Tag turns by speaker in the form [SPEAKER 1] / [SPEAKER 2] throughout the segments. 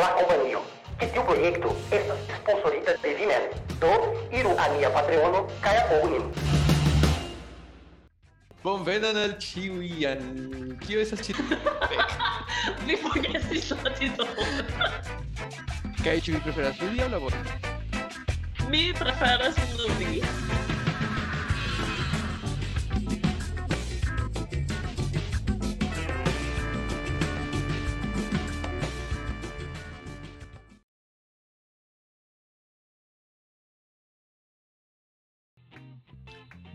[SPEAKER 1] la compañía. Que tiu proyecto estas sponsorita de vi mem. Do, iru a nia Patreono kaj apogu nin.
[SPEAKER 2] Bonvenon al al kio estas ĉi
[SPEAKER 3] Mi forgesis la titolon.
[SPEAKER 2] Kaj ĉu vi preferas ludi aŭ labori?
[SPEAKER 3] Mi preferas ludi.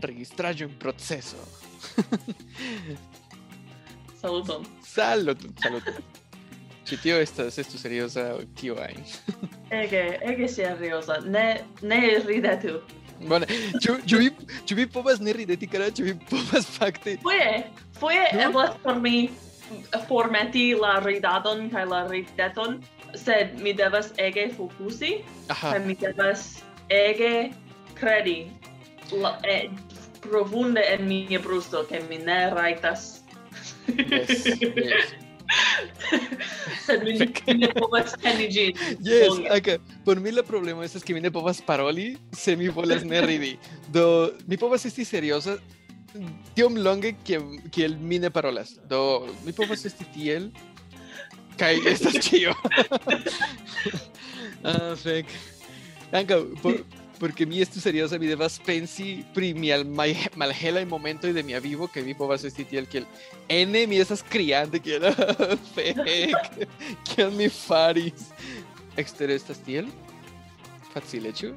[SPEAKER 2] registraggio in processo.
[SPEAKER 3] saluton.
[SPEAKER 2] Saluton, saluton. Ĉi tio estas estu serioza ol tio ajn.
[SPEAKER 3] ege, ege riosa. Ne ne ridetu.
[SPEAKER 2] Bone, ĉu ĉu vi ĉu vi povas ne rideti kara, ĉu vi povas fakte?
[SPEAKER 3] Foje, foje
[SPEAKER 2] no?
[SPEAKER 3] eblas por mi formeti la ridadon kaj la rideton, sed mi devas ege fokusi, kaj mi devas ege credi la, eh, profunde en mia brusto che mi ne raitas
[SPEAKER 2] yes, yes.
[SPEAKER 3] sed mi ne povas teni ĝin.
[SPEAKER 2] Yes, okay. Por mi la problemo estas ke mi ne povas paroli se mi volas ne ridi. Do mi povas esti serioza tiom longe kiel kiel mi ne parolas. Do mi povas esti tiel kaj estas ĉio. ah, fek. Ankaŭ por porque mi estu serioza mi devas pensi pri mi al malhela en momento de mi vivo que mi povas esti tiel kiel ene mi estas criante kiel fek kiel mi faris. Exter estas tiel facile ¿eh, ĉu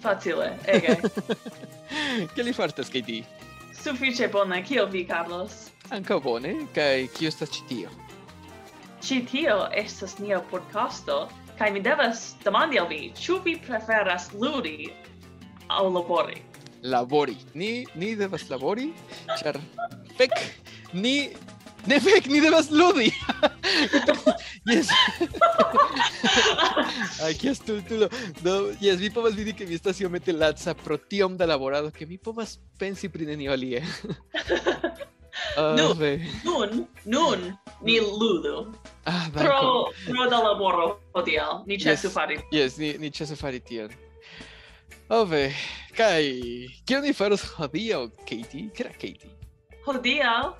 [SPEAKER 3] facile ege
[SPEAKER 2] ¿eh? que li fartas kaj ti
[SPEAKER 3] suffice bone. Kiel vi Carlos?
[SPEAKER 2] Ankaŭ bone kaj kio estas ĉi tio?
[SPEAKER 3] Ĉi tio estas nia podcasto kaj mi devas demandi al vi, ĉu vi preferas ludi aŭ labori?
[SPEAKER 2] Labori. Ni ni devas labori, ĉar fek ni ne fek ni devas ludi. yes. Ai, kia stultulo. Do, yes, vi povas vidi ke mi estas iomete laca pro tiom da laborado ke mi povas pensi pri nenio alie. Uh,
[SPEAKER 3] nun,
[SPEAKER 2] ve.
[SPEAKER 3] nun, nun, ni ludu.
[SPEAKER 2] Ah,
[SPEAKER 3] pro, pro da laboro hodial. Ni cesu
[SPEAKER 2] yes,
[SPEAKER 3] fari.
[SPEAKER 2] Yes, ni, ni cesu fari tion. Ove, oh, kai, kio ni faros hodiaŭ, Katie? Kera Katie?
[SPEAKER 3] Hodiaŭ?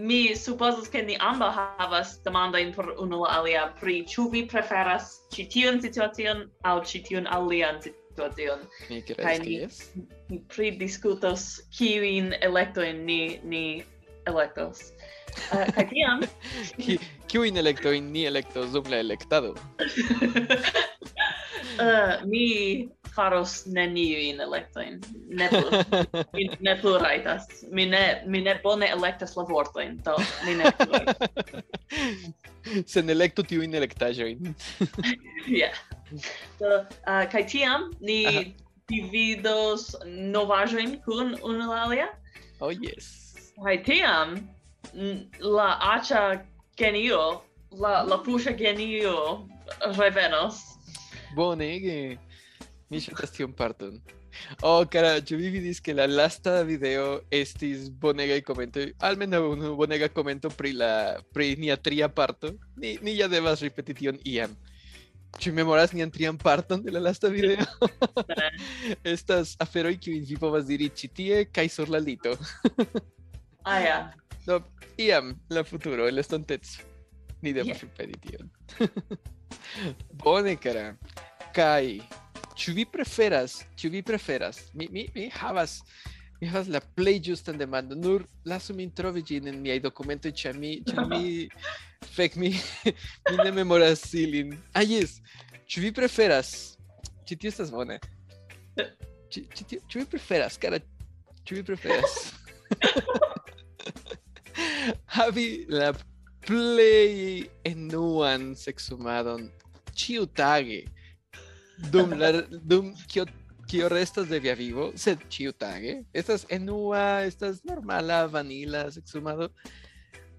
[SPEAKER 3] mi supposas che ni amba havas demanda in por unu la alia pri ĉu vi preferas ĉi tiun situacion aŭ ĉi tiun alian situacion.
[SPEAKER 2] Mi kredas ke
[SPEAKER 3] jes.
[SPEAKER 2] Ni,
[SPEAKER 3] ni pridiskutos kiujn elektojn ni ni electos. Eh, uh, kaj tiam...
[SPEAKER 2] Kiujn electoin ni electos dum la electado?
[SPEAKER 3] uh, mi faros neniujn electojn. Ne plu. mi ne plu rajtas. Mi ne, mi ne bone elektas la vortojn, do mi ne plu.
[SPEAKER 2] Sen elektu tiujn elektaĵojn.
[SPEAKER 3] yeah. Do, uh, kaj tiam ni
[SPEAKER 2] Aha.
[SPEAKER 3] dividos novaĵojn kun unu la alia.
[SPEAKER 2] Oh, yes.
[SPEAKER 3] Kaj tiam la acha genio, la la pusha genio revenos.
[SPEAKER 2] Bonege. Mi ŝatas tiun parton. Oh, cara, ĉu vi vidis ke la lasta video estis bonegaj komentoj, almenaŭ unu bonega komento pri la pri nia tria parto? Ni ni ja devas ripeti tion iam. Ĉu memoras nian trian parton de la lasta video? Estas aferoj kiujn vi povas diri ĉi tie kaj sur la lito.
[SPEAKER 3] Ah, ja.
[SPEAKER 2] Do, iam, la futuro, el estonteco. Ni devas
[SPEAKER 3] Yeah.
[SPEAKER 2] ripeti tion. Bone, cara. Kai, ĉu vi preferas, ĉu vi preferas, mi, mi, mi havas, mi havas la plej ĝustan demandon, nur lasu min trovi ĝin en miaj dokumentoj, ĉar mi, ĉar mi, fek, mi, mi ne memoras ilin. Ah, jes, ĉu vi preferas, ĉi tio estas bone. Ĉu vi preferas, cara, ĉu vi preferas? Havi la plej enuan sexumadon ĉiutage dum la dum kio kio restas de via vivo, sed ĉiutage estas enua, estas normala vanila sexumado.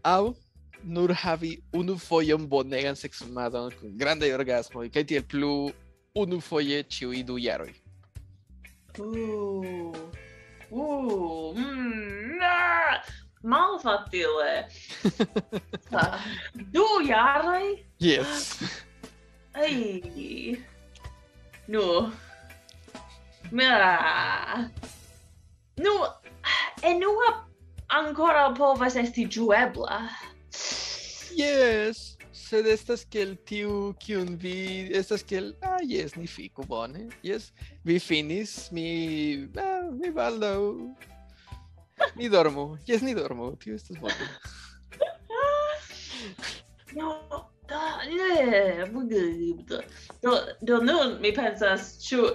[SPEAKER 2] Aŭ nur havi unu bonegan sexumadon kun grandaj orgasmoj kaj tiel plu unu foje ĉiuj du jaroj.
[SPEAKER 3] Uh, uh, mm, ah, malfatile. Ah, du jaroj?
[SPEAKER 2] Yes.
[SPEAKER 3] Ai. Nu. Ma. Nu, enua ancora povas esti juebla.
[SPEAKER 2] Yes. Sed estas que el tiu kiun vi estas que el ah yes ni fiku bone. Yes, vi finis mi ah, mi baldaŭ Ni dormo. Yes, ni dormo. Tio estas bona.
[SPEAKER 3] No, da, ne, buge, do, do nun mi pensas, ĉu,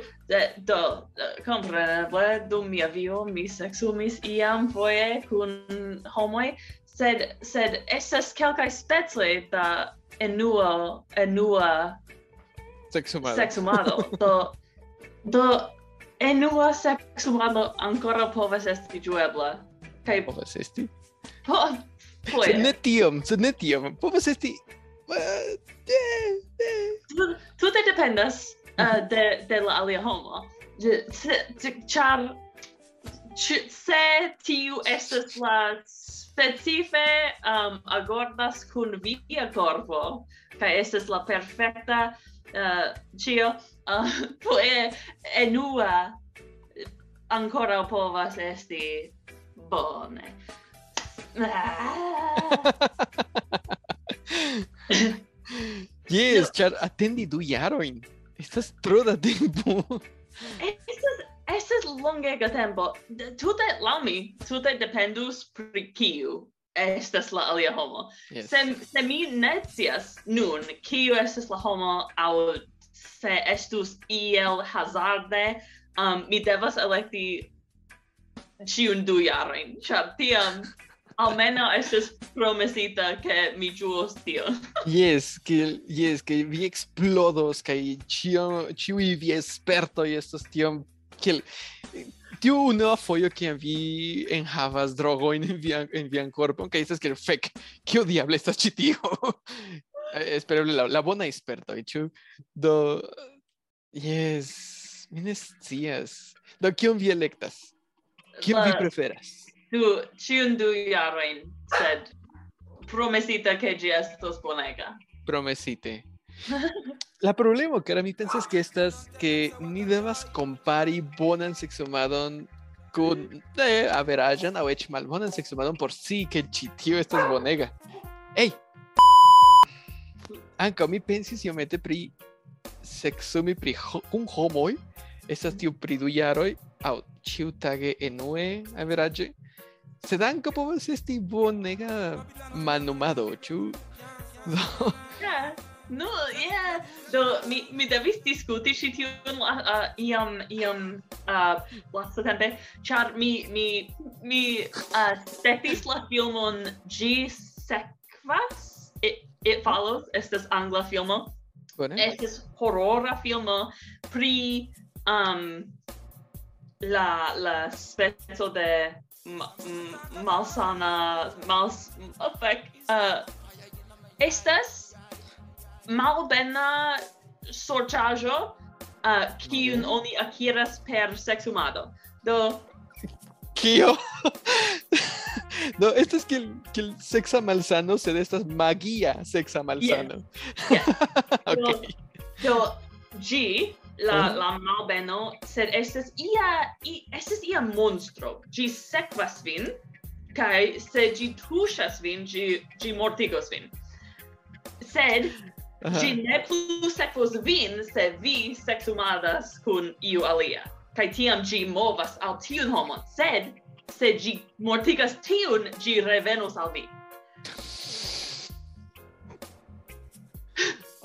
[SPEAKER 3] do, kompreneble, dum mia vivo mi sexumis iam foje kun homoj, sed, sed estas kelkaj specoj da enua, enua...
[SPEAKER 2] Sexumado.
[SPEAKER 3] Sexumado. Do, do, enua sexumado ancora povas esti juebla. Kaj
[SPEAKER 2] povas esti?
[SPEAKER 3] Po, foje.
[SPEAKER 2] Sed ne tiom, sed ne tiom. Povas esti... Eh, eh, eh.
[SPEAKER 3] Tute dependas uh, de, de la alia homo. Char... Se tiu estas la specife um, agordas kun via corpo, kaj estas la perfecta uh, cio uh, e enua ancora povas esti bone.
[SPEAKER 2] yes, char atendi du jaroin. Estas tro da tempo.
[SPEAKER 3] estas estas longega tempo. Tute laŭ mi, tute dependus pri kiu estas la alia homo.
[SPEAKER 2] Yes.
[SPEAKER 3] Se, se mi ne scias nun, kiu estas la homo, au se estus iel hazarde, um, mi devas elekti ciun du jarojn, ĉar tiam almeno estas promesita ke mi ĝuos tion.
[SPEAKER 2] yes, que, yes, que vi explodos kaj ĉio ĉiuj vi y estos tiom kiel tiu unua fojo kiam vi enhavas drogojn en via en vian korpon kaj estas kiel fek, kio diable estas ĉi tio? Eh, Espereble la, la bona espertoj, ĉu? Do yes, mi ne scias. Do kion vi elektas? Kion vi preferas?
[SPEAKER 3] du ĉiun du jarojn, sed promesita ke ĝi estos bonega.
[SPEAKER 2] Promesite. La problemo, cara, mi pensas que estas que ni devas compari bonan sexumadon kun eh, averaĝan aŭ eĉ malbonan sexumadon por si ke ĉi tio estas bonega. Ej! Ankaŭ mi pensis iomete pri sexumi pri ho kun homoj, estas tiu pri du jaroj aŭ ĉiutage enue averaĝe. Sed ankaŭ povas esti bonega manumado, ĉu? Do,
[SPEAKER 3] Yeah. No, yeah. Do mi mi devis diskuti ĉi tiun uh, iam iam uh, lastatempe, ĉar mi mi mi uh, stetis la filmon ĝi sekvas. It, it follows. Estas angla filmo.
[SPEAKER 2] Bone.
[SPEAKER 3] Estas horora filmo pri um la la speco de malsana mals effect oh, uh estas malbena sorĉaĵo uh, kiun oni akiras per sexumado. Do
[SPEAKER 2] kio? no, estas kiel kiel sexa malsano, sed estas magia sexa malsano.
[SPEAKER 3] Yes.
[SPEAKER 2] yes. okay.
[SPEAKER 3] Do, G la
[SPEAKER 2] oh.
[SPEAKER 3] la malbeno, sed estas ia i, estas ia monstro. Ĝi sekvas vin kaj se ĝi tuŝas vin, ĝi ĝi mortigos vin. Sed Ĝi ne plu sekvos vin se vi seksumadas kun iu alia. Kaj tiam ĝi movas al tiun homon, sed se ĝi mortigas tiun, ĝi revenos al vi.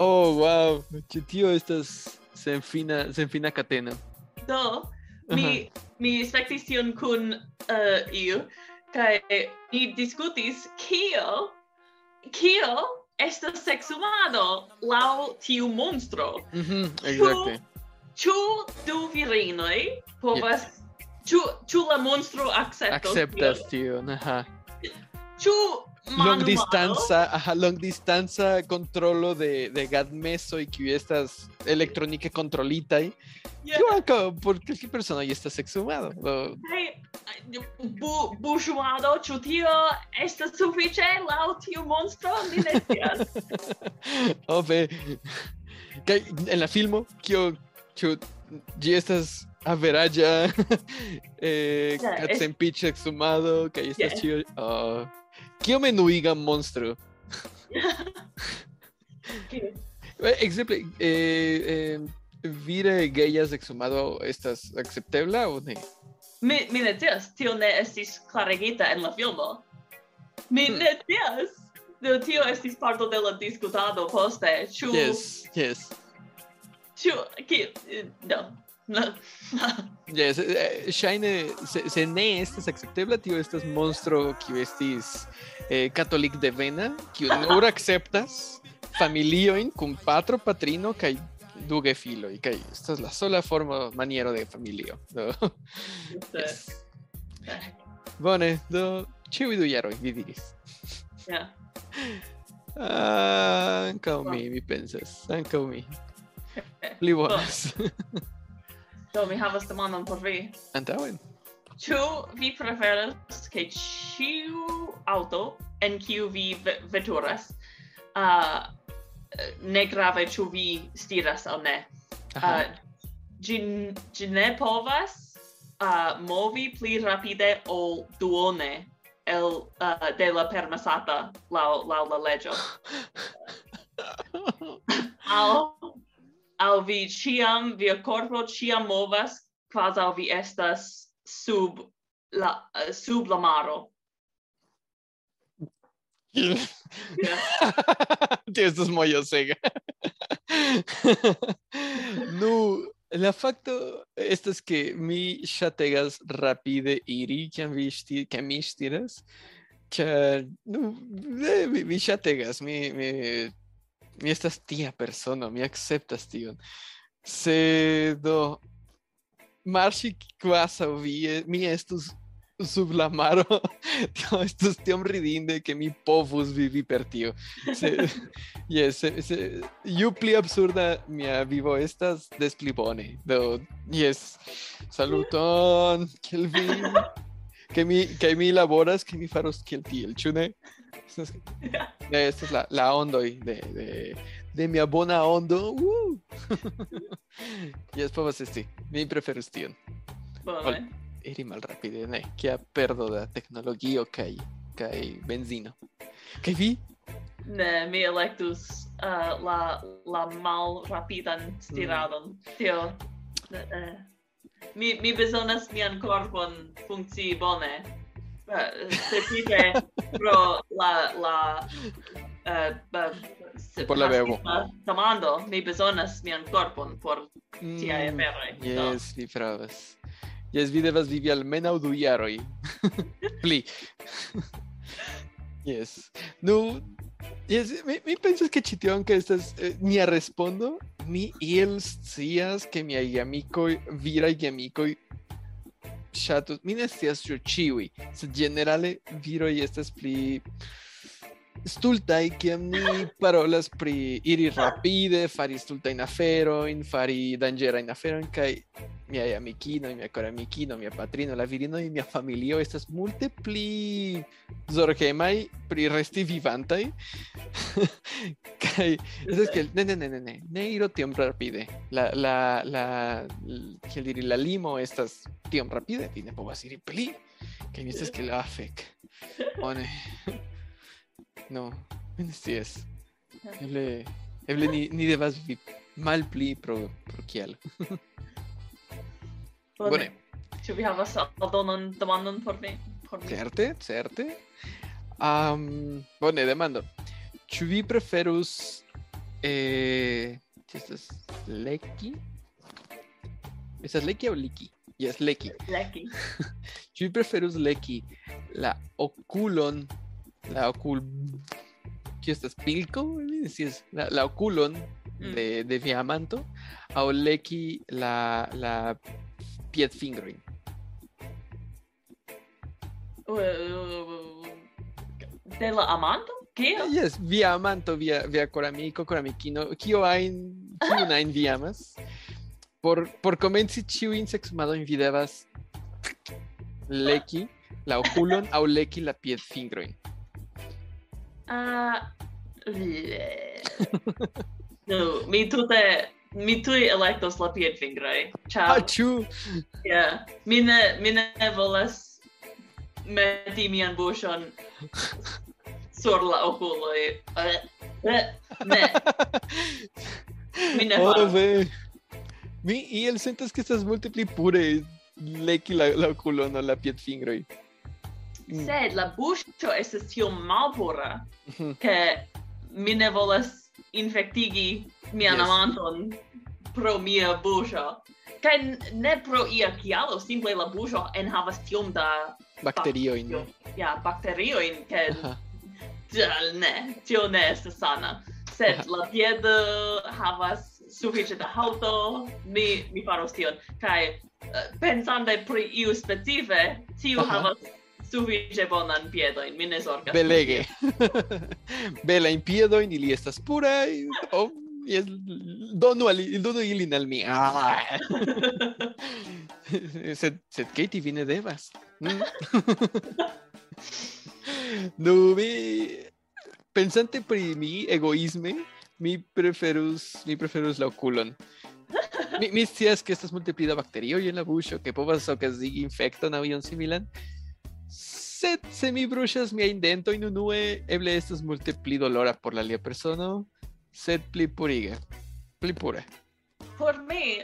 [SPEAKER 2] Oh, wow. Ĉi tio estas senfina senfina kateno.
[SPEAKER 3] Do, mi uh -huh. mi spektis tion kun uh, iu kaj eh, ni diskutis kio kio estas sexumado lau tiu monstro.
[SPEAKER 2] Mhm, mm exacte.
[SPEAKER 3] Ĉu du virinoj povas yeah. Ĉu ĉu la monstro akceptas?
[SPEAKER 2] Akceptas
[SPEAKER 3] tion,
[SPEAKER 2] naha.
[SPEAKER 3] Ĉu
[SPEAKER 2] Long distanza, ajá, long distanza controlo de, de gadmeso y que estas electrónica controlita y
[SPEAKER 3] Yeah.
[SPEAKER 2] yo por cualquier persona ya está sexumado. O-
[SPEAKER 3] Kaj, bu buŝuado, ĉu tio estas sufiĉe laŭ tiu monstro? Mi ne scias.
[SPEAKER 2] Oh, ve. Kaj en la filmo kio ĉu ĝi estas averaĝa eh,
[SPEAKER 3] Ja, es-
[SPEAKER 2] katsenpiĉa ekzumado kaj estas
[SPEAKER 3] Ja.
[SPEAKER 2] ĉio oh. Kio menuiga monstro
[SPEAKER 3] ¿Qué?
[SPEAKER 2] Eh, Exemple, eh, eh, vire gayas exhumado estas aceptebla o ne?
[SPEAKER 3] Mi, mi ne tias, tio ne estis klarigita en la filmo. Mi
[SPEAKER 2] Hmm.
[SPEAKER 3] ne tias. Do tio estis parto de la diskutado poste. Ĉu
[SPEAKER 2] Yes, yes.
[SPEAKER 3] ĉu ki no. No.
[SPEAKER 2] Yes, eh, ŝajne se, se ne estas aceptebla, tio estas monstro kiu estis eh, katolik devena, kiu nur akceptas familiojn kun patro, patrino kaj du gefiloj, kaj estas la sola formo maniero de familio. Do, yes. Bone, do ĉiuj du jaroj vi diris.
[SPEAKER 3] Ja.
[SPEAKER 2] Ah, ankaŭ mi, mi pensas, ankaŭ mi. Pli bonas.
[SPEAKER 3] Do mi havas demandon por vi.
[SPEAKER 2] Antaŭen.
[SPEAKER 3] Ĉu vi preferas ke ĉiu aŭto en kiu vi veturas uh, ne grave ĉu vi stiras aŭ ne. Uh, ĝi, ĝi ne povas uh, movi pli rapide ol duone el uh, de la permesata laŭ laŭ la leĝo. aŭ al vi ciam, via corpo ciam movas, quasau vi estas sub la, uh, sub la maro. Yeah.
[SPEAKER 2] Tio estas mojosega. nu, la facto estas que mi ŝategas rapide iri kiam vi ŝti kiam mi estiras, Ĉar nu, mi, mi ŝategas, mi mi mi estas tia persono, mi akceptas tion. Se do marŝi kvazaŭ vi, mi estus sub la maro, tio estus tiom ridinde que mi povus vivi per tio. Se, yes, se, se, ju pli absurda mia vivo estas, des pli bone. Do, yes, saluton, kiel vi, que mi, que mi laboras, que mi faros kiel tiel, ĉu ne? Eh, ne es la, la ondoj de, de, de mia bona ondo. Uh! yes, povas esti. Mi preferus tion.
[SPEAKER 3] Bone. Eh.
[SPEAKER 2] Iri malrapide, eh, ne? Kia perdo da teknologio kaj kaj benzino. Kaj vi?
[SPEAKER 3] Ne, mi electus uh, la la malrapidan stiradon. Mm. Tio. Ne, eh. Mi mi bezonas mian korpon funkcii bone. Uh, specife pro la, la uh, uh, se-
[SPEAKER 2] Por la bebo.
[SPEAKER 3] Demando, mi bezonas mian korpon por
[SPEAKER 2] Mm, Yes, vi pravas. Yes, vi devas vivi almenaŭ du jaroj. Pli. yes. Nu, yes, mi, mi pensas que ĉi tio ankaŭ estas eh, mia respondo. Mi iel scias ke miaj viraj ŝatus mi ne scias ĉu ĉiuj sed ĝenerale viroj estas pli stultaj kiam ni parolas pri iri rapide, fari stultajn aferojn, fari danĝerajn aferojn kaj miaj amikinoj, mia koramikino, mia patrino, la virinoj, mia familio estas multe pli pri resti vivantaj. kaj estas kiel ne ne ne ne ne ne iru tiom rapide. La la la kiel diri la limo estas tiom rapide, vi ne povas iri pli. Kaj mi estas kiel ah fek. Bone. No, ne scias. Eble eble ni ni devas vivi malpli pro pro kiel. Bone.
[SPEAKER 3] Ĉu vi havas aldonan demandon por mi? Por mi?
[SPEAKER 2] Certe, certe. Um, bone, demando. Ĉu vi preferus eh, estas leki? Estas leki aŭ liki? Yes, leki.
[SPEAKER 3] Leki.
[SPEAKER 2] Ĉu vi preferus leki la okulon, la okul ¿Qué estas pilko? Mi scias, la, la okulon
[SPEAKER 3] Mm.
[SPEAKER 2] de, de via amanto aŭ leki la, la piedfingrojn?
[SPEAKER 3] Uh, de la amanto? Kio?
[SPEAKER 2] Yes, via amanto, via, via coramiko, coramikino, kio ajn, kiun ajn vi amas. Por, por komenci ĉiujn seksmadojn vi devas leki la okulon aŭ leki la piedfingrojn.
[SPEAKER 3] Ah, le- Nu, mi tute mi tui electos la piedfingroi. Ciao.
[SPEAKER 2] Ah, ĉu?
[SPEAKER 3] Yeah. Mi ne mi ne volas meti mian buŝon sur la okuloj. Eh, eh, Ne, mi ne faros.
[SPEAKER 2] ve. Mi iel sentas que estas multe pli pure leki la, la okulon ol la piedfingroj. mm.
[SPEAKER 3] sed la buŝo estas tiom malpura
[SPEAKER 2] mhm.
[SPEAKER 3] ke mi ne volas infektigi mian
[SPEAKER 2] yes.
[SPEAKER 3] amanton pro mia buŝo kaj ne pro ia kialo simple la buŝo enhavas tiom da
[SPEAKER 2] bakteriojn
[SPEAKER 3] ja bakteriojn ke ne tio ne estas sana sed la piedo uh, havas sufiĉe da haŭto, mi mi faros tion. Kaj uh, pensante pri iu specife, tiu
[SPEAKER 2] Aha.
[SPEAKER 3] havas sufiĉe bonan piedojn, mi ne zorgas.
[SPEAKER 2] Belege. Bela in piedojn ili estas puraj. Oh, yes, donu, al, donu ilin al mi. Ah. sed, sed Katie vi ne devas. Mm. no, mi... Pensante pri mi egoisme, mi preferus, mi preferus la okulon. Mi, mi scias que estas multe pli da bakterioj en la buŝo, que povas okazigi infekton aŭ ion similan. Sed se mi bruŝas miajn dentojn unue, eble estas multe pli dolora por la alia persono, sed pli puriga, pli pura.
[SPEAKER 3] Por mi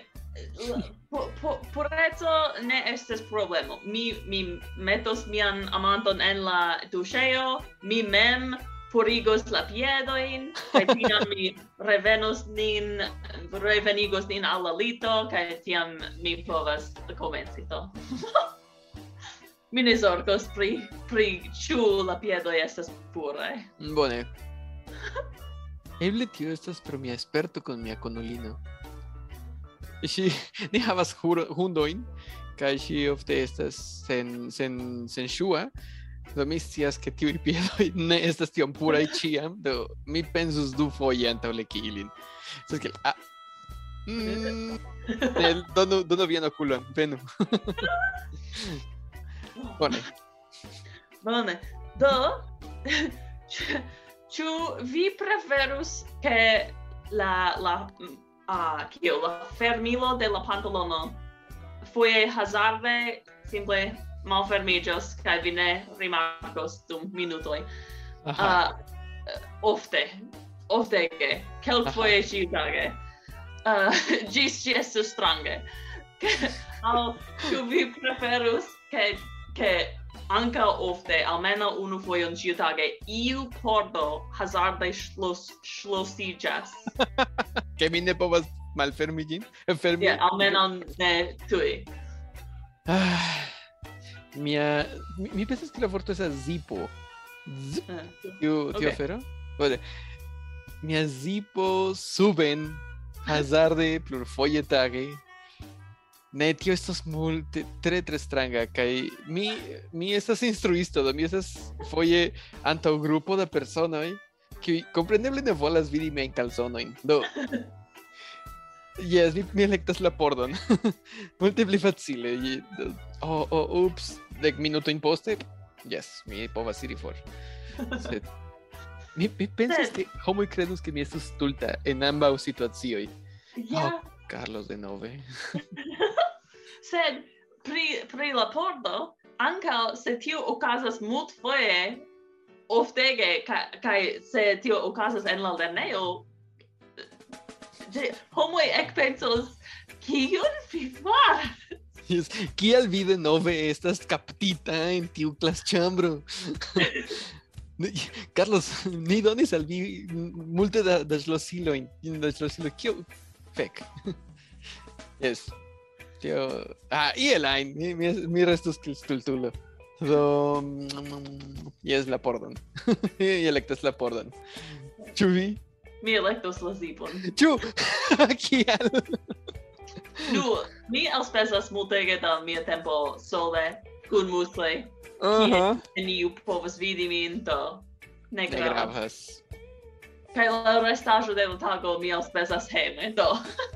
[SPEAKER 3] pureco pu, pu, ne estes problemo. Mi mi metos mian amanton en la tuŝejo, mi mem purigos la piedoin, kaj tiam mi revenos nin, revenigos nin al la lito, kaj tiam mi povas komenci to. mi ne zorgos pri, pri ĉu la piedoj estas puraj.
[SPEAKER 2] Bone. Eble tio estas pro mia sperto con mia konulino. Ŝi ni havas hundojn kaj ŝi ofte estas sen sen senŝua. Do mi scias ke tiuj piedoj ne estas tiom puraj ĉiam, do mi pensus dufoje antaŭ leki ilin. Sed kiel ah, mm, ne, donu donu vian okulon, venu. Bone.
[SPEAKER 3] Bone. Do, ĉu vi preferus ke la la a uh, kio la fermilo de la pantalono foje hazarde simple malfermiĝos kaj vi ne rimarkos dum minutoj. Uh, ofte, oftege, kelkfoje ĉiutage. Uh, ĝis ĝi estus strange. Aŭ ĉu vi preferus ke ke ankaŭ ofte, almeno unu fojon ĉiutage, iu pordo hazarde ŝlos ŝlosiĝas.
[SPEAKER 2] Ke mi ne povas malfermi ĝin? Fermi?
[SPEAKER 3] Yeah, almeno ne tuj.
[SPEAKER 2] Ah, mia mi, mi pensas que la vorto esas zipo. Zip,
[SPEAKER 3] Uh,
[SPEAKER 2] tiu, tiu
[SPEAKER 3] Ok.
[SPEAKER 2] afero? Bone. Mia zipo suben hazarde plurfoje tage. Ne, tio estas multe tre tre stranga kaj mi mi estas instruisto, do mi estas foje antaŭ grupo da personoj kiuj kompreneble ne volas vidi miajn kalsonojn. Do Yes, mi, mi elektas la pordon. Multe pli facile. Y, oh, oh, ups, dek minutojn poste, yes, mi povas iri for. Sed mi, mi pensas que homoj kredus ke mi estas stulta en ambaŭ situacioj.
[SPEAKER 3] ja,
[SPEAKER 2] Carlos de nove.
[SPEAKER 3] sed pri pri la pordo ankaŭ se tio okazas multfoje oftege ka- kaj se tio okazas en la lernejo homoj ekpensos kion vi faras
[SPEAKER 2] Yes. Kial vi de nove estas kaptita en tiu? Ne, Carlos, mi donis al vi multe da, da ŝlosilojn, da ŝlosiloj. Kio? Fek. yes. Ah, Ielain, mi, mi, mi restus kiel stultulo. Do... mm, Yes, la pordon. mi elektas la pordon. Vi?
[SPEAKER 3] mi elektos la zipon
[SPEAKER 2] Ĉu? Kial?
[SPEAKER 3] nu mi elspezas multege da mia tempo sole kun muskloj
[SPEAKER 2] Aha.
[SPEAKER 3] neniu povas vidi min do ne gravas. Kaj la restaĵo de la tago mi elspezas hejme do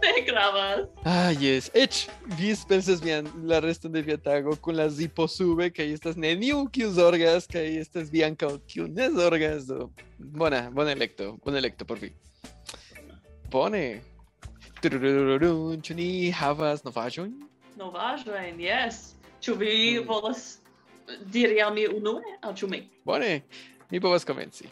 [SPEAKER 3] ne gravas
[SPEAKER 2] Ah, yes. Ech, vi pensas vian la reston de via tago kun la zipo sube, kaj estas neniu kiu zorgas, kaj estas vi ankaŭ kiu ne zorgas. Do... Bona, bona elekto, bona elekto por vi. Bone. Ĉu ni havas novaĵojn?
[SPEAKER 3] Novaĵojn, yes. Ĉu vi volas diri al mi unue aŭ ĉu mi?
[SPEAKER 2] Bone, mi povas komenci.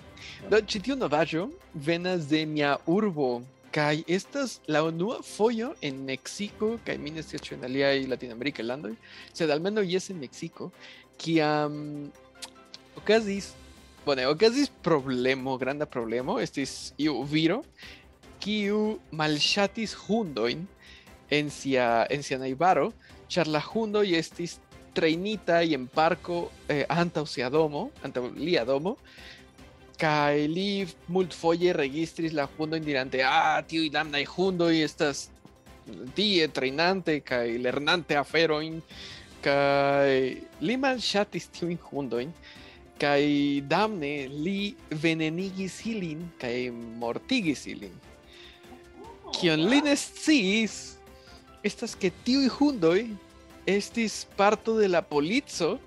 [SPEAKER 2] Do ĉi tiu novaĵo venas de mia urbo kaj estas la unua fojo en Meksiko kaj mi ne scias ĉu en aliaj latinamerikaj landoj, sed almenaŭ jes en Meksiko, kiam okazis bone, okazis problemo, granda problemo, estis iu viro kiu malŝatis hundojn en sia en sia najbaro, ĉar la hundoj estis trejnitaj en parko eh, antaŭ sia domo, antaŭ lia domo, kaj li multfoje registris la hundojn dirante, ah, tiuj damnaj hundoj estas tie trejnante kaj lernante aferojn, kaj li malŝatis tiujn hundojn, kaj damne li venenigis ilin kaj mortigis ilin. Kion li ne sciis estas ke tiuj hundoj estis parto de la polico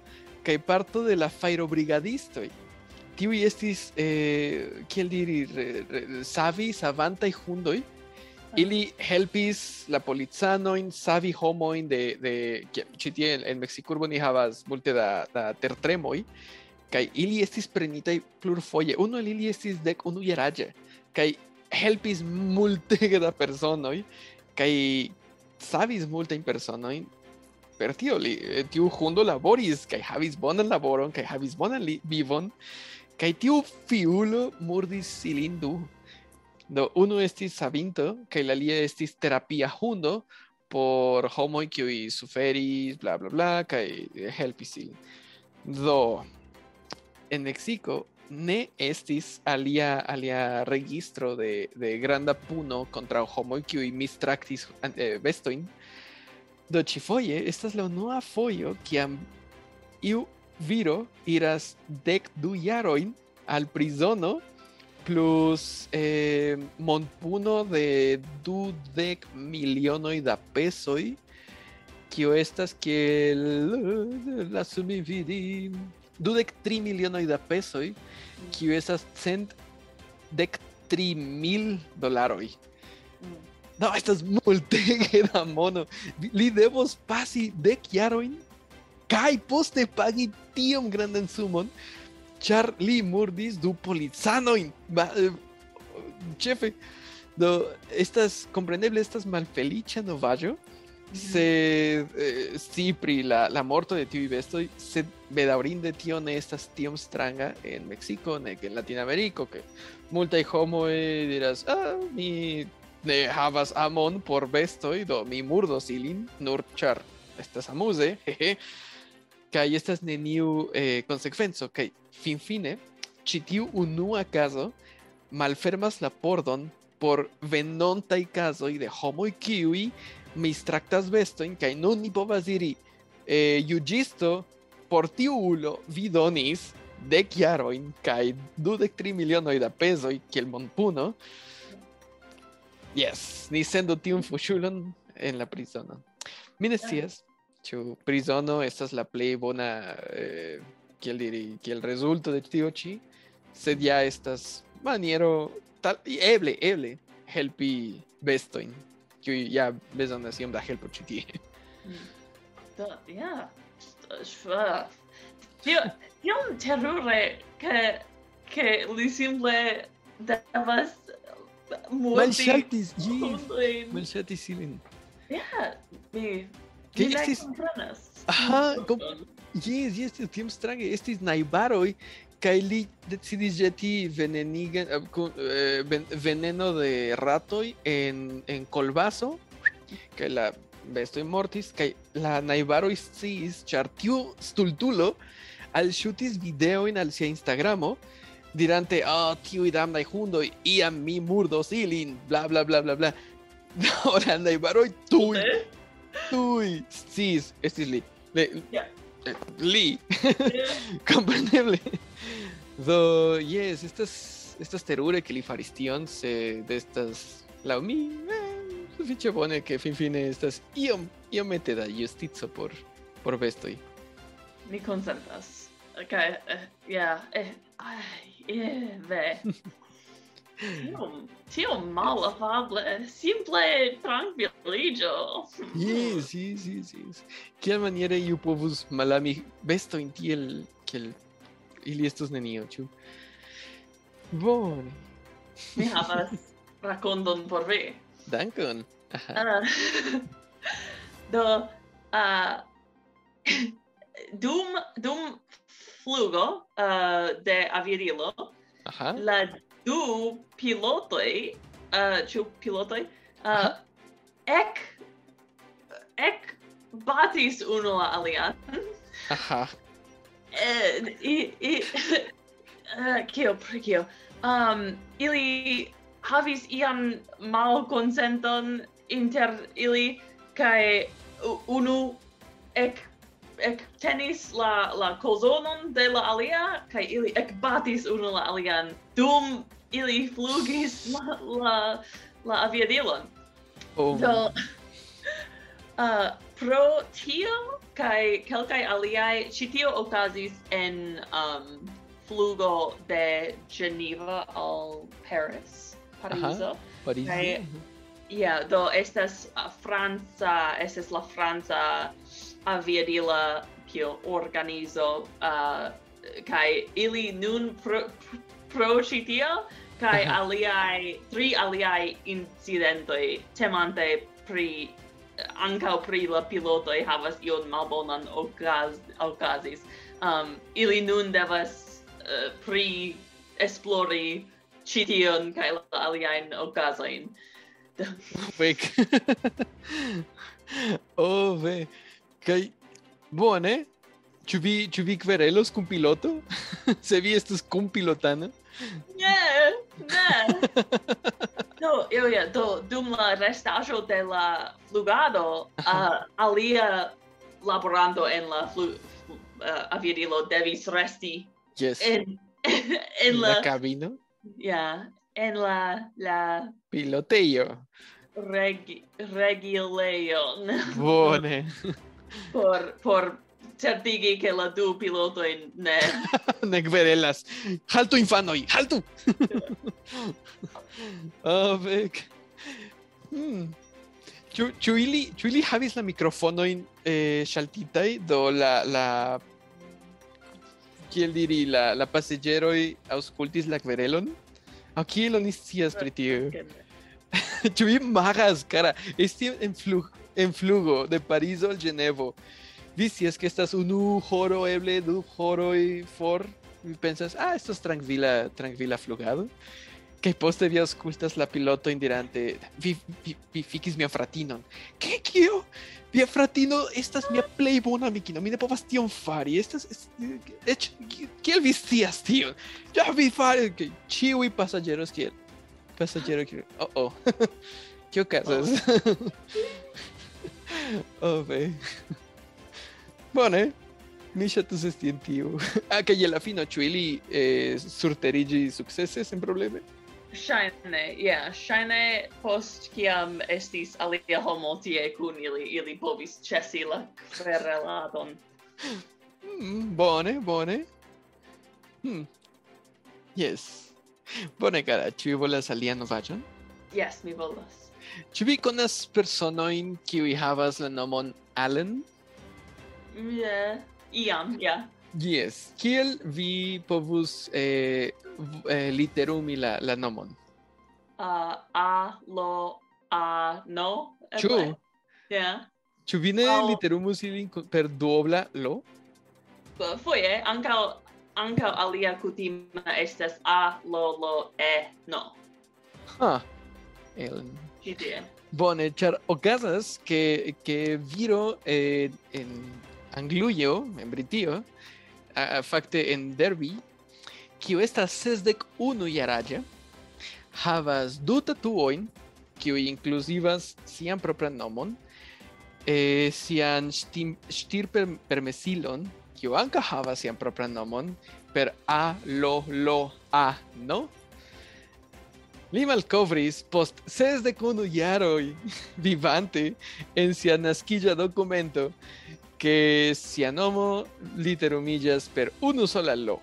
[SPEAKER 2] kaj parto de la fajrobrigadistoj. Tiuj estis, eh, kiel diri, savi, savantaj hundoj. Ili helpis la policanojn savi homojn de, de ĉi tie en, en Meksikurbo ni havas multe da, da tertremoj kaj ili estis prenitaj plurfoje. Unu el ili estis dek unu jaraĝa kaj helpis multege da personoj kaj savis multajn personojn per tio li eh, tiu hundo laboris kaj havis bonan laboron kaj havis bonan li, vivon kaj tiu fiulo murdis ilin du. Do unu estis savinto kaj la alia estis terapia hundo por homoj kiuj suferis bla bla bla kaj eh, helpis ilin. Do en Mexico ne estis alia alia registro de, de granda puno contra homoj kiuj mistraktis eh, bestojn. Do ĉifoje estas la unua fojo kiam iu viro iras dek du jarojn al prizono plus eh, monpuno de dudek milionoj da pesoj kio estas lasu mi vidi dudek tri milionoj da pesoj kiu estas cent dek tri mil dolaroj. No, estas multege da mono. Li devos pasi dek jarojn kaj poste pagi tiom grandan sumon, ĉar li murdis du policanojn. Ba, eh, do estas kompreneble estas malfeliĉa novaĵo, sed eh, sí pri la, la morto de tiuj bestoj, sed bedaŭrinde tio ne estas tiom stranga en Meksiko nek en Latinameriko, ke multaj homoj diras, ah, mi ne havas amon por bestoj, do mi murdos ilin, nur ĉar estas amuze, jeje. Kaj estas neniu eh, konsekvenco, kaj finfine ĉi tiu unua kazo malfermas la pordon por venontaj kazoj de homoj kiuj mistraktas bestojn kaj nun ni povas diri eh, juĝisto por tiu ulo vi donis dek jarojn kaj dudek tri milionoj da pezoj kiel monpuno. Yes, ni sendu tiun fuŝulon en la prizono. Mi ne scias ĉu prizono estas la plej bona eh, kiel diri kiel rezulto de tio ĉi, sed ja estas maniero tal eble eble helpi bestojn kiuj ja bezonas iom da helpo ĉi tie.
[SPEAKER 3] Ja. Tio, tiom terure che che li simple devas murdi
[SPEAKER 2] Malŝaltis, ĝi
[SPEAKER 3] hundojn.
[SPEAKER 2] malŝatis ilin.
[SPEAKER 3] Ja, mi
[SPEAKER 2] Ke
[SPEAKER 3] mi ne
[SPEAKER 2] estis-
[SPEAKER 3] komprenas.
[SPEAKER 2] Aha, kom- Jes, jes, tiom strange estis najbaroj kaj li decidis ĵeti venenigan eh, kun- eh, ven- veneno de ratoj en en kolbaso kaj la bestoj mortis kaj la najbaroj sciis ĉar tiu stultulo alŝutis videojn al sia Instagramo dirante ah tiuj damnaj hundoj iam mi murdos ilin bla bla bla bla bla Do la najbaroj tuj
[SPEAKER 3] Eh?
[SPEAKER 2] tuj sciis estis li
[SPEAKER 3] Ja.
[SPEAKER 2] eh, li Compreneble. Do, yes, estas, estas terure que li faris tion, sed estas, laŭ mi, eh, sufiĉe bone, ke finfine estas iom, iomete da justico por, por bestoj.
[SPEAKER 3] Mi konsentas. Okay, eh, ja, eh, ai, Ieve. Tio tiom malafable, simple tranquilligio.
[SPEAKER 2] Yes, yes, yes, yes. Kiel maniere iu povus malami bestoin tiel, kiel ili estos nenio, ĉu? Bone.
[SPEAKER 3] Mi havas rakonton por vi.
[SPEAKER 2] Dankon.
[SPEAKER 3] Uh, do, uh, dum, dum flugo uh, de avirilo.
[SPEAKER 2] Aha.
[SPEAKER 3] La du pilotoi, uh, ĉu pilotoi, uh, ec, ec batis uno la alian.
[SPEAKER 2] Aha.
[SPEAKER 3] Eh, i, i, uh, kio, pre kio. Um, ili havis iam mal consenton inter ili, kai unu ec ec tenis la la kozonon de la alia kai ili ec batis unu la alian. Dum ili flugis la la la aviadilon.
[SPEAKER 2] Oh.
[SPEAKER 3] do uh, pro tio kai kelkai aliai citio okazis en um, flugo de Geneva al Paris Parizo.
[SPEAKER 2] Parizo.
[SPEAKER 3] Kai, yeah do estas uh, Franza estas la Franza aviadila kio organizo uh, kai ili nun pro, pro citia kai aliai tri aliai incidentoi temante pri ankaŭ pri la pilotoj havas ion malbonan okaz okazis. Um, ili nun devas uh, pri esplori ĉi tion kaj la aliajn okazojn.
[SPEAKER 2] oh, ve. Oh, ve. Kai bone, ĉu vi ĉu vi kverelos kun piloto? Se vi estas kun pilotano?
[SPEAKER 3] Ne, ne. Do, jo, ja, do dum la restaĵo de la flugado, uh, alia laborando en la flu, uh, aviadilo devis resti.
[SPEAKER 2] Yes.
[SPEAKER 3] En, en
[SPEAKER 2] la,
[SPEAKER 3] la
[SPEAKER 2] cabino?
[SPEAKER 3] Ja, en la la
[SPEAKER 2] pilotejo.
[SPEAKER 3] Reg, regilejon.
[SPEAKER 2] Bone.
[SPEAKER 3] Por, por certigi que la du pilotoj ne
[SPEAKER 2] ne kverelas. Haltu infanoj, haltu. oh, vek. Hmm. Ĉu ĉu ili ĉu ili havis la mikrofonojn eh, ŝaltitaj do la la kiel diri la la pasaĝeroj aŭskultis la kverelon? Aŭ kiel oni scias pri tio? Ĉu vi imagas, cara, esti en, flug, en flugo de Parizo al Ĝenevo. Vi scias que estas unu horo eble du horoj for. Vi pensas, ah, estos trankvila trankvila flugado. Kaj poste vi aŭskultas la piloto indirante, vi, vi, vi fikis mia fratinon. Ke kio? Via fratino estas mia plej bona amikino. Mi ne povas tion fari. Estas es- eĉ kiel vi scias tion? Ja vi fari ke ĉiuj pasaĝeros kiel pasaĝero kiel oh oh. Kio okazas? oh Oh, ve. Bone. Mi ŝatus esti en tiu. Ah, kaj je la fino ĉu ili eh, surteriĝi sukcese sen probleme?
[SPEAKER 3] Ŝajne, yeah. ŝajne post kiam estis alia homo tie kun ili, ili povis ĉesi la kvereladon.
[SPEAKER 2] Mm, bone, bone. Hmm. Yes. Bone, cara, ĉu vi volas alian novaĵon?
[SPEAKER 3] Yes, mi volas.
[SPEAKER 2] Ĉu vi konas personojn kiuj havas la nomon Allen?
[SPEAKER 3] Yeah. Iam, ja. Yeah.
[SPEAKER 2] Yes. Kiel vi povus eh, eh, literumi la, la nomon?
[SPEAKER 3] Uh, a, lo, a, no.
[SPEAKER 2] Ĉu?
[SPEAKER 3] Yeah.
[SPEAKER 2] Ĉu vi ne
[SPEAKER 3] oh.
[SPEAKER 2] literumus ilin per duobla lo?
[SPEAKER 3] Foje, ankaŭ ankaŭ alia kutima estas a, lo, lo, e, no.
[SPEAKER 2] Ha. Ellen. Bone, ĉar okazas ke ke viro eh, en Anglujo, en Britio, a, fakte en Derby, kiu estas sesdek unu jaraĝa, havas du tatuojn, kiuj inkluzivas sian propran nomon, eh, sian ŝtirpermesilon, kiu ankaŭ havas sian propran nomon, per A, Lo, Lo, A, no? Li malkovris post sesdek unu jaroj vivante en sia naskiĝa dokumento ke sia nomo literumiĝas per unu sola Lo.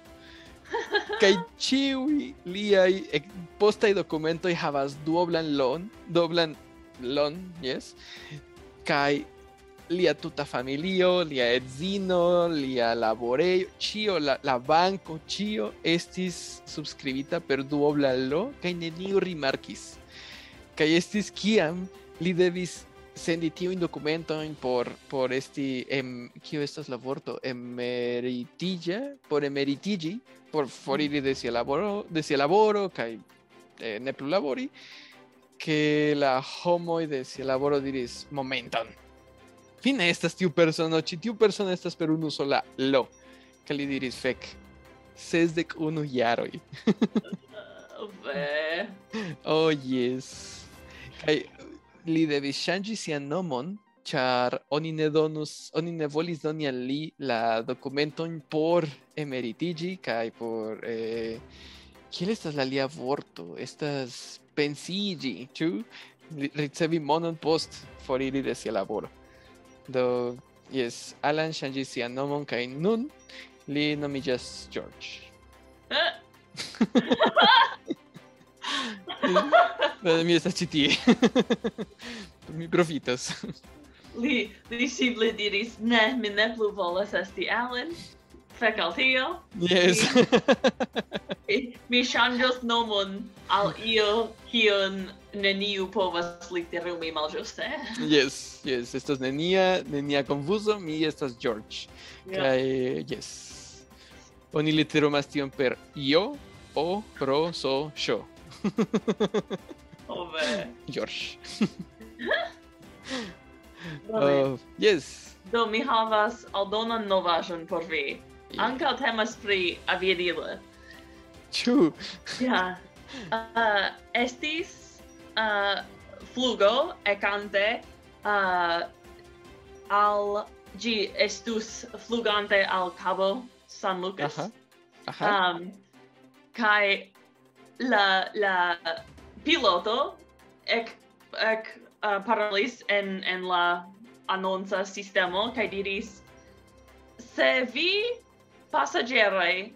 [SPEAKER 2] Kai chiwi liai ek posta y documento y havas duoblan lon, doblan lon, yes. Kai lia tuta familio, lia edzino, lia laborejo, ĉio la, la banko, ĉio estis subskribita per duobla lo kaj neniu rimarkis. Kaj estis kiam li devis sendi tiujn dokumentojn por por esti em kio estas la vorto emeritilla por emeritiĝi por foriri de sia laboro de sia laboro kaj eh, ne plu labori que la homoj de sia laboro diris momenton fine estas tiu persono ĉi tiu persono estas per unu sola lo kaj li diris fek sesdek unu jaroj. Oh yes. Kaj li devis ŝanĝi sian nomon, ĉar oni ne donus, oni ne volis doni al li la dokumentojn por emeritiĝi kaj por eh, kiel estas la lia vorto? Estas pensiĝi, ĉu? Ricevi monon post foriri de sia laboro. Do, yes, Alan ŝanĝis sian nomon kaj nun li nomiĝas George. Bene, eh? mi estas ĉi tie. mi profitas.
[SPEAKER 3] Li li simple diris, ne, mi ne plu volas esti Alan. Fek al tio.
[SPEAKER 2] Yes.
[SPEAKER 3] Mi, mi ŝanĝos nomon al io kiun neniu povas literumi malĝuste.
[SPEAKER 2] Yes, yes, estas nenia, nenia konfuzo, mi estas George. Yeah. Kaj yes. Oni literumas tion per io, o, pro, so, sho.
[SPEAKER 3] Ove.
[SPEAKER 2] George. uh, yes.
[SPEAKER 3] Do mi havas aldonan novaĵon por vi. Yeah. Ankaŭ temas pri aviadilo.
[SPEAKER 2] Ĉu?
[SPEAKER 3] Ja. Yeah. Uh, estis uh, flugo ecante uh, al gi estus flugante al Cabo San Lucas.
[SPEAKER 2] Aha. Aha.
[SPEAKER 3] Um, kai la la piloto ec ec uh, parolis en en la annonza sistemo kai diris se vi passageroi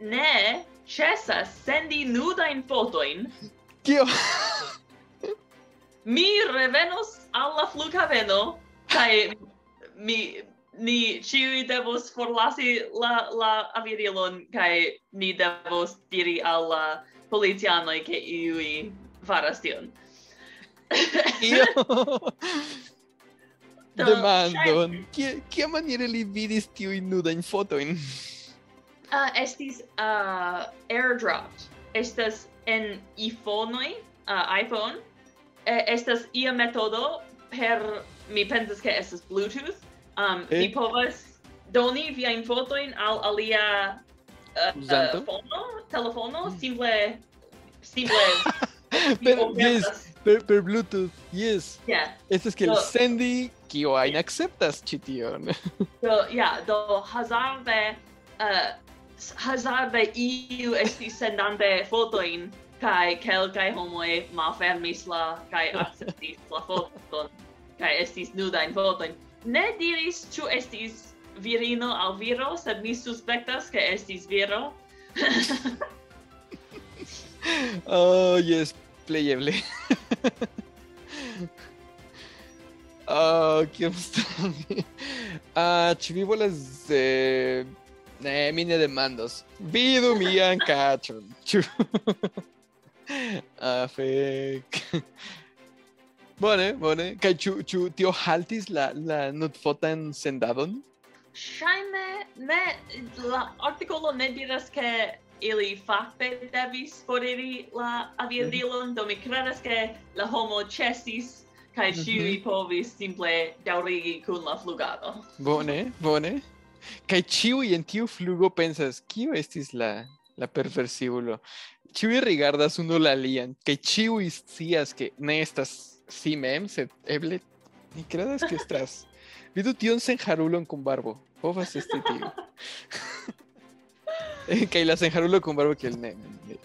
[SPEAKER 3] ne cesas sendi nudain fotoin
[SPEAKER 2] Kio?
[SPEAKER 3] mi revenos alla flughaveno kai mi ni ciui devos forlasi la la avirilon kai ni devos diri alla policianoi che iui faras tion. Io
[SPEAKER 2] demando, che che maniere li vidi vidis in nuda in foto in?
[SPEAKER 3] Uh, ah, estis uh, airdropped. Estas en iPhonoj, uh, iPhone. Eh, estas ia metodo per mi pensas ke estas Bluetooth. Um,
[SPEAKER 2] Eh?
[SPEAKER 3] Mi povas doni viajn fotojn al alia uh, uh, fono, telefono, simple simple mi
[SPEAKER 2] Per, yes, per, per Bluetooth, yes.
[SPEAKER 3] Yeah.
[SPEAKER 2] Estas que el
[SPEAKER 3] Do-
[SPEAKER 2] sendi, kio ajn akceptas ĉi tion.
[SPEAKER 3] Do, ja, do hazarde, uh, hazarde iu estis sendante fotoin kai kelkai homoi malfermis la kai acceptis la foton kai estis nuda in fotoin ne diris ĉu estis virino al viro sed mi suspektas ke estis viro
[SPEAKER 2] oh yes playable. oh, uh, kiam stami? Ah, uh, ĉu vi volas eh, Ne, mi ne demandos. Vidu mian kaĉon. Ĉu? ah, fek. bone, bone. Kaj ĉu ĉu tio haltis la la nutfotan sendadon?
[SPEAKER 3] Ŝajne ne la artikolo ne diras ke ili fakte devis foriri la aviadilon, do mi kredas ke la homo ĉesis kaj ĉiuj mhm. povis simple daŭrigi kun la flugado.
[SPEAKER 2] Bone, bone. Kaj ĉiuj en tiu flugo pensas, kio estis la, la perversiulo? Ĉiuj rigardas unu la alian, kaj ĉiuj scias ke ne estas si mem, sed eble ni kredas ke estas. Vidu tion senharulon kun barbo. Povas esti tiu. Eh, kaj la senharulo kun barbo kiel ne. ne.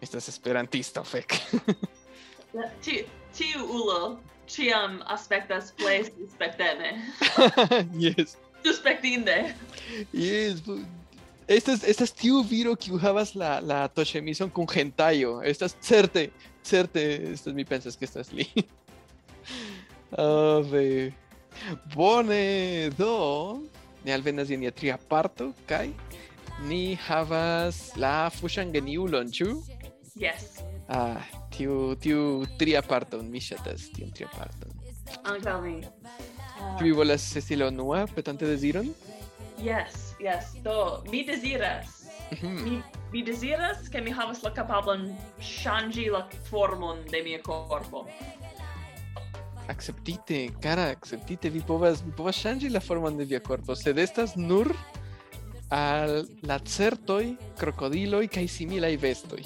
[SPEAKER 2] Estas esperantisto, fek.
[SPEAKER 3] Tiu tiu ulo ĉiam aspektas plej suspekteme.
[SPEAKER 2] yes.
[SPEAKER 3] Suspektinde.
[SPEAKER 2] Yes, bu- Estas, estas tiu viro que havas la, la toŝemison kun hentajo. Estas certe, certe, estas mi pensas que estas li. Ave. Bone, do, ni alvenas je nia tria parto, kaj ni havas la fuŝan geniulon, ĉu?
[SPEAKER 3] Yes.
[SPEAKER 2] Ah, tiu, tiu tria parton, mi ŝatas tiun tria parton.
[SPEAKER 3] Ankaŭ mi. Ah.
[SPEAKER 2] Ĉu vi volas esti la unua petante deziron?
[SPEAKER 3] Yes, yes. Do mi deziras.
[SPEAKER 2] Mm -hmm.
[SPEAKER 3] mi, mi deziras ke mi havas la kapablon ŝanĝi la formon de mia korpo.
[SPEAKER 2] Acceptite, cara, acceptite, vi povas, vi povas ŝanĝi la formon de via korpo, sed estas nur al la certoi, crocodiloi kaj similaj vestoj.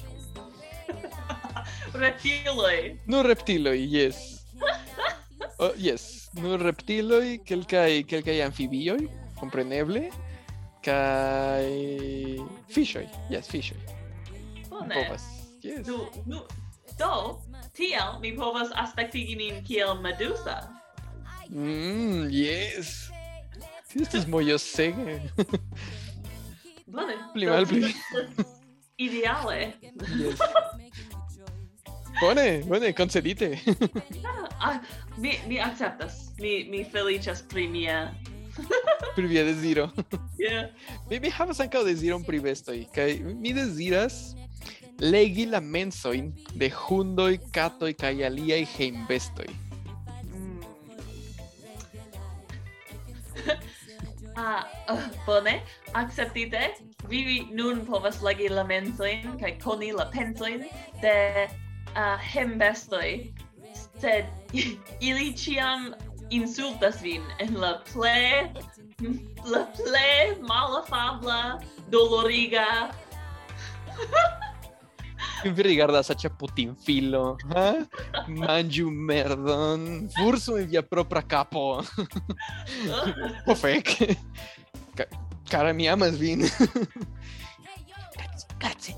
[SPEAKER 3] reptiloj.
[SPEAKER 2] Nur reptiloj, yes. oh, yes nur reptiloi, quelcae, quelcae anfibioi, compreneble, kai fishoi, yes, fishoi.
[SPEAKER 3] Bone.
[SPEAKER 2] Povas, yes.
[SPEAKER 3] Do, nu, do, tiel mi povas aspectigi nin kiel medusa.
[SPEAKER 2] Mm, yes. Tis mojosege.
[SPEAKER 3] Bone.
[SPEAKER 2] Pli
[SPEAKER 3] mal pli. Ideale.
[SPEAKER 2] Yes. Bone, bone, concedite.
[SPEAKER 3] Ah, mi, mi acceptas. Mi, mi feliĉas pri mia.
[SPEAKER 2] Pri via deziro.
[SPEAKER 3] Yeah.
[SPEAKER 2] Mi, mi havas ankaŭ deziron pri bestoj, kaj mi deziras legi la mensojn de hundoj, katoj kaj aliaj hejmbestoj.
[SPEAKER 3] Mm. ah, uh, bone, acceptite. Vi nun povas legi la mensojn kaj koni la pensojn de uh, hembestoj, sed ili ĉiam insultas vin en la ple la ple malafabla, doloriga
[SPEAKER 2] vi rigardas a Putin filo, eh? un merdon, fursu in via propra capo. o fec. Cara mi amas vin. Grazie.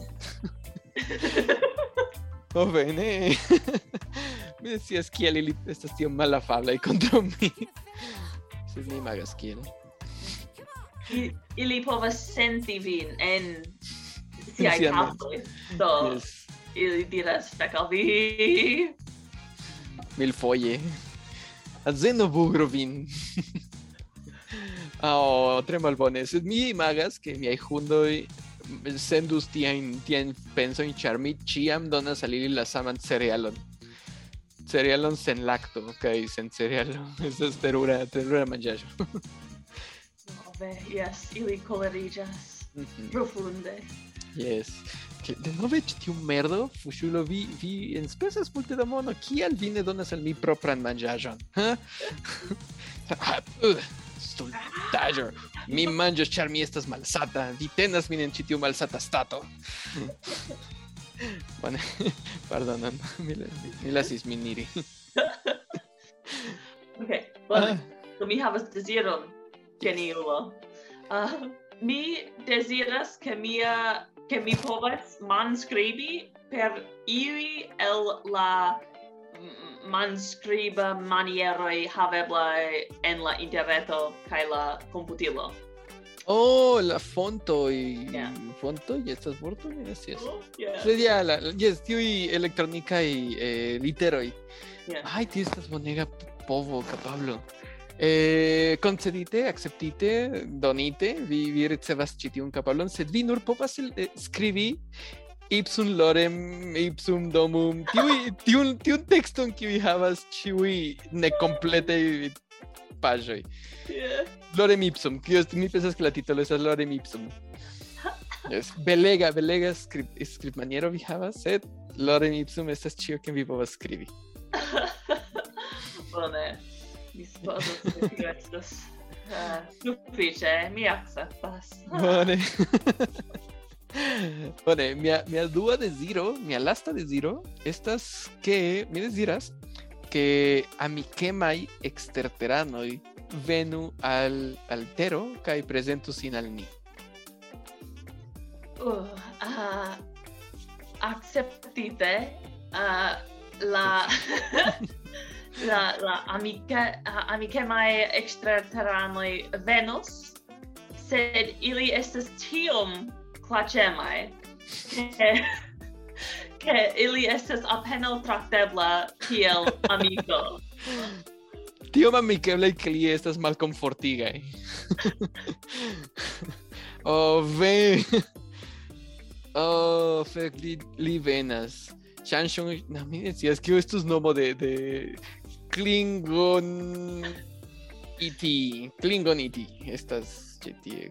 [SPEAKER 2] Oh, bene. Mi decías kiel ili estas tiom malafablaj kontraŭ mi. Sed mi imagas kiel.
[SPEAKER 3] I- ili povas senti vin en siaj kapoj. Do,
[SPEAKER 2] Yes.
[SPEAKER 3] ili diras fek al vi.
[SPEAKER 2] Milfoje. Azeno bugro vin. oh, tre malbone. Sed mi imagas ke miaj hundoj sendus tiajn tiajn pensojn, ĉar mi ĉiam donas al ili la saman cerealon. Cerealon sen lacto, kaj sen cerealo. Estas terura, terura manĝaĵo.
[SPEAKER 3] Ove, yes, ili koleriĝas
[SPEAKER 2] Mhm.
[SPEAKER 3] profunde.
[SPEAKER 2] Yes. De nove ĉi tiu merdo, fuŝulo, vi vi enspezas multe da mono. Kial vi ne donas al mi propran manĝaĵon? Ha? Stultaĵo. Mi manĝos ĉar mi estas malsata. Vi tenas min en ĉi tiu malsata stato. Bone, pardonon. Mi, mi, lasis min iri.
[SPEAKER 3] Ok, bone. Do mi havas deziron, geniulo. Uh, mi deziras ke mia ke mi povas manskribi per iuj el la manskriba manieroj haveblaj en la interreto kaj la komputilo.
[SPEAKER 2] Oh, la fontoj.
[SPEAKER 3] Yeah.
[SPEAKER 2] Fontoj estas vortoj, yes, yes.
[SPEAKER 3] Oh, yeah.
[SPEAKER 2] Sed ja, la jes tiuj elektronikaj eh, literoj.
[SPEAKER 3] Yeah.
[SPEAKER 2] ay, tío, estas bonega povo capablo. Eh, concedite, acceptite, donite, vi, vi ricevas ĉi tiun kapablon, sed vi nur povas eh, skribi ipsum lorem, ipsum domum, tiui, tiun, tiun texton kiui havas ciui necompletei pagioi.
[SPEAKER 3] Yeah.
[SPEAKER 2] Lorem ipsum, kios mi pensas que la titolo estas lorem ipsum. Yes. Belega, belega script, script maniero vi havas, sed lorem ipsum estas cio que vi povas skribi
[SPEAKER 3] Bone, mi supozas ke tio estas uh, eh, Sufiĉe, mi akceptas.
[SPEAKER 2] Bone. Bone, mia mia dua desiro, mia lasta desiro, estas que, mi deziras ke amikemai exterteranoi venu al altero kai presentu sin al ni.
[SPEAKER 3] Oh, ah, uh, uh, acceptite uh, ah, la la la amica uh, amica mai extraterranoi venus sed ili estas tiom clacemai che che ili estas apenaŭ traktebla kiel amiko.
[SPEAKER 2] Tio amikeblaj ke li estas malkomfortigaj. oh, ve. Oh, fek, li, li venas. Shanshon, no, mi decías que esto es nomo de, de Klingon E.T. Klingon E.T. Estas ĉi tie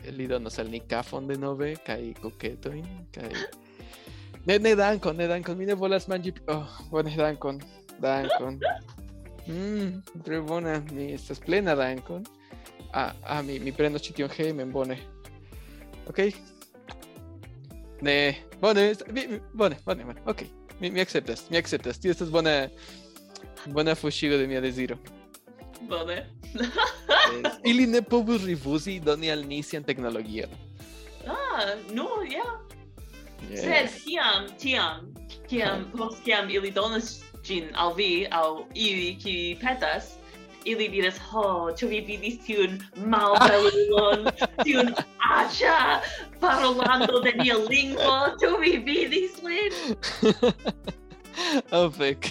[SPEAKER 2] kaj li donos al ni kafon de nove kaj koketojn kaj Ne, ne dankon, ne dankon, mi ne volas manĝi. Oh, bone, dankon, dankon. Mm, tre bona, mi estas plena dankon. Ah, ah, mi, mi prenos ĉi tion hejmen, bone. Ok. Ne, bone, bone, bone, bone, ok. Mi, mi akceptas, mi akceptas. Tio estas bona, bona fuŝigo de mia deziro.
[SPEAKER 3] Bone.
[SPEAKER 2] Eh, ili ne povus rifuzi doni al ni sian teknologion.
[SPEAKER 3] Ah, no, ja.
[SPEAKER 2] Yeah.
[SPEAKER 3] Sed tiam, tiam, tiam, post tiam ili donas gin al vi, al ili, ki petas, ili diras, ho, ĉu vi vidis tiun malbelulon, tiun aĉa parolando de nia lingvo, ĉu vi vidis lin?
[SPEAKER 2] oh, fek.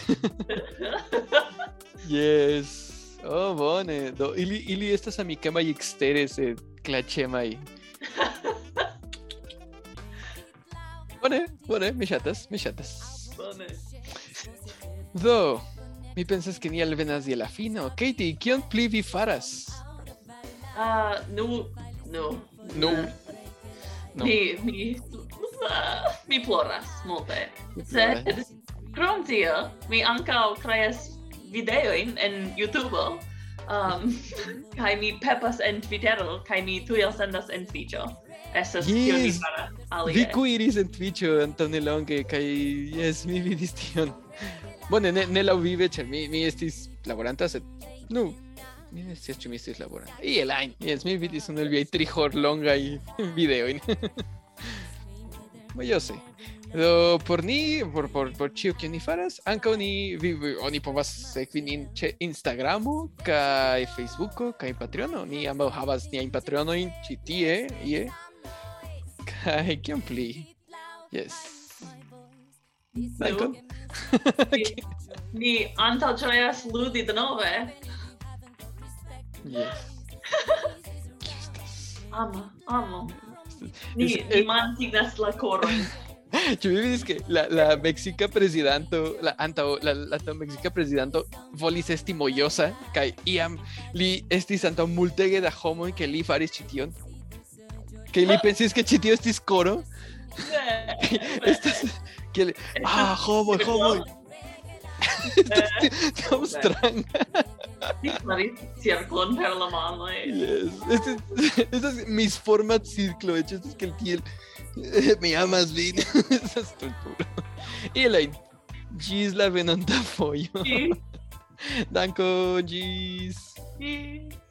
[SPEAKER 2] yes. Oh, bone. Do, ili, ili estas amikemaj ekstere sed klaĉemaj. Bone, bone, mi ŝatas, mi ŝatas.
[SPEAKER 3] Bone.
[SPEAKER 2] Do, mi pensas ke ni alvenas je la fino. Katie, kion pli vi faras?
[SPEAKER 3] Ah, nu, nu.
[SPEAKER 2] Nu. No.
[SPEAKER 3] Mi, mi, ah, mi ploras multe. Sed, krom tio, mi ankaŭ kreas videojn en YouTube. Um, kaj mi pepas en Twittero, kaj mi tuj elsendas en Twitcho. Estas kio mi
[SPEAKER 2] Yes.
[SPEAKER 3] faras
[SPEAKER 2] Vi
[SPEAKER 3] alie.
[SPEAKER 2] kuiris en Twitcho antaŭ nelonge kaj jes, mi vidis tion. Bone, ne, ne laŭvive, ĉar mi, mi estis laboranta, sed nu, mi ne scias ĉu mi estis laboranta. Iel ajn, jes, mi vidis unu el viaj tri horlongaj videojn. Mojose. Eh, Do por ni, por por por ĉio kion ni faras, ankaŭ ni vi, oni povas sekvi nin ĉe Instagramo kaj Facebooko kaj Patreono. Ni ambaŭ havas niajn Patreonojn ĉi tie, ie. Kaj kion pli? Yes. Dankon.
[SPEAKER 3] Ni antaŭ ĝojas ludi denove.
[SPEAKER 2] Yes.
[SPEAKER 3] Amo, amo. Ni, ni mantigas la
[SPEAKER 2] koron. Vi vidis ke la la meksika prezidanto la antaŭ la la antaŭ meksika prezidanto volis esti mojosa kaj iam li estis antaŭ multege da homoj ke li faris ĉi tion. Kaj li pensis ke ĉi tio estis koro. Estas que le- ah
[SPEAKER 3] cirklon per la manoj.
[SPEAKER 2] Yes. Este, estas misforma circlo hecho es que el eh, Me amas, Vini. Essas torturas. Elaine, Gisla Venanta Foio.
[SPEAKER 3] Danco,
[SPEAKER 2] Giz. Gis.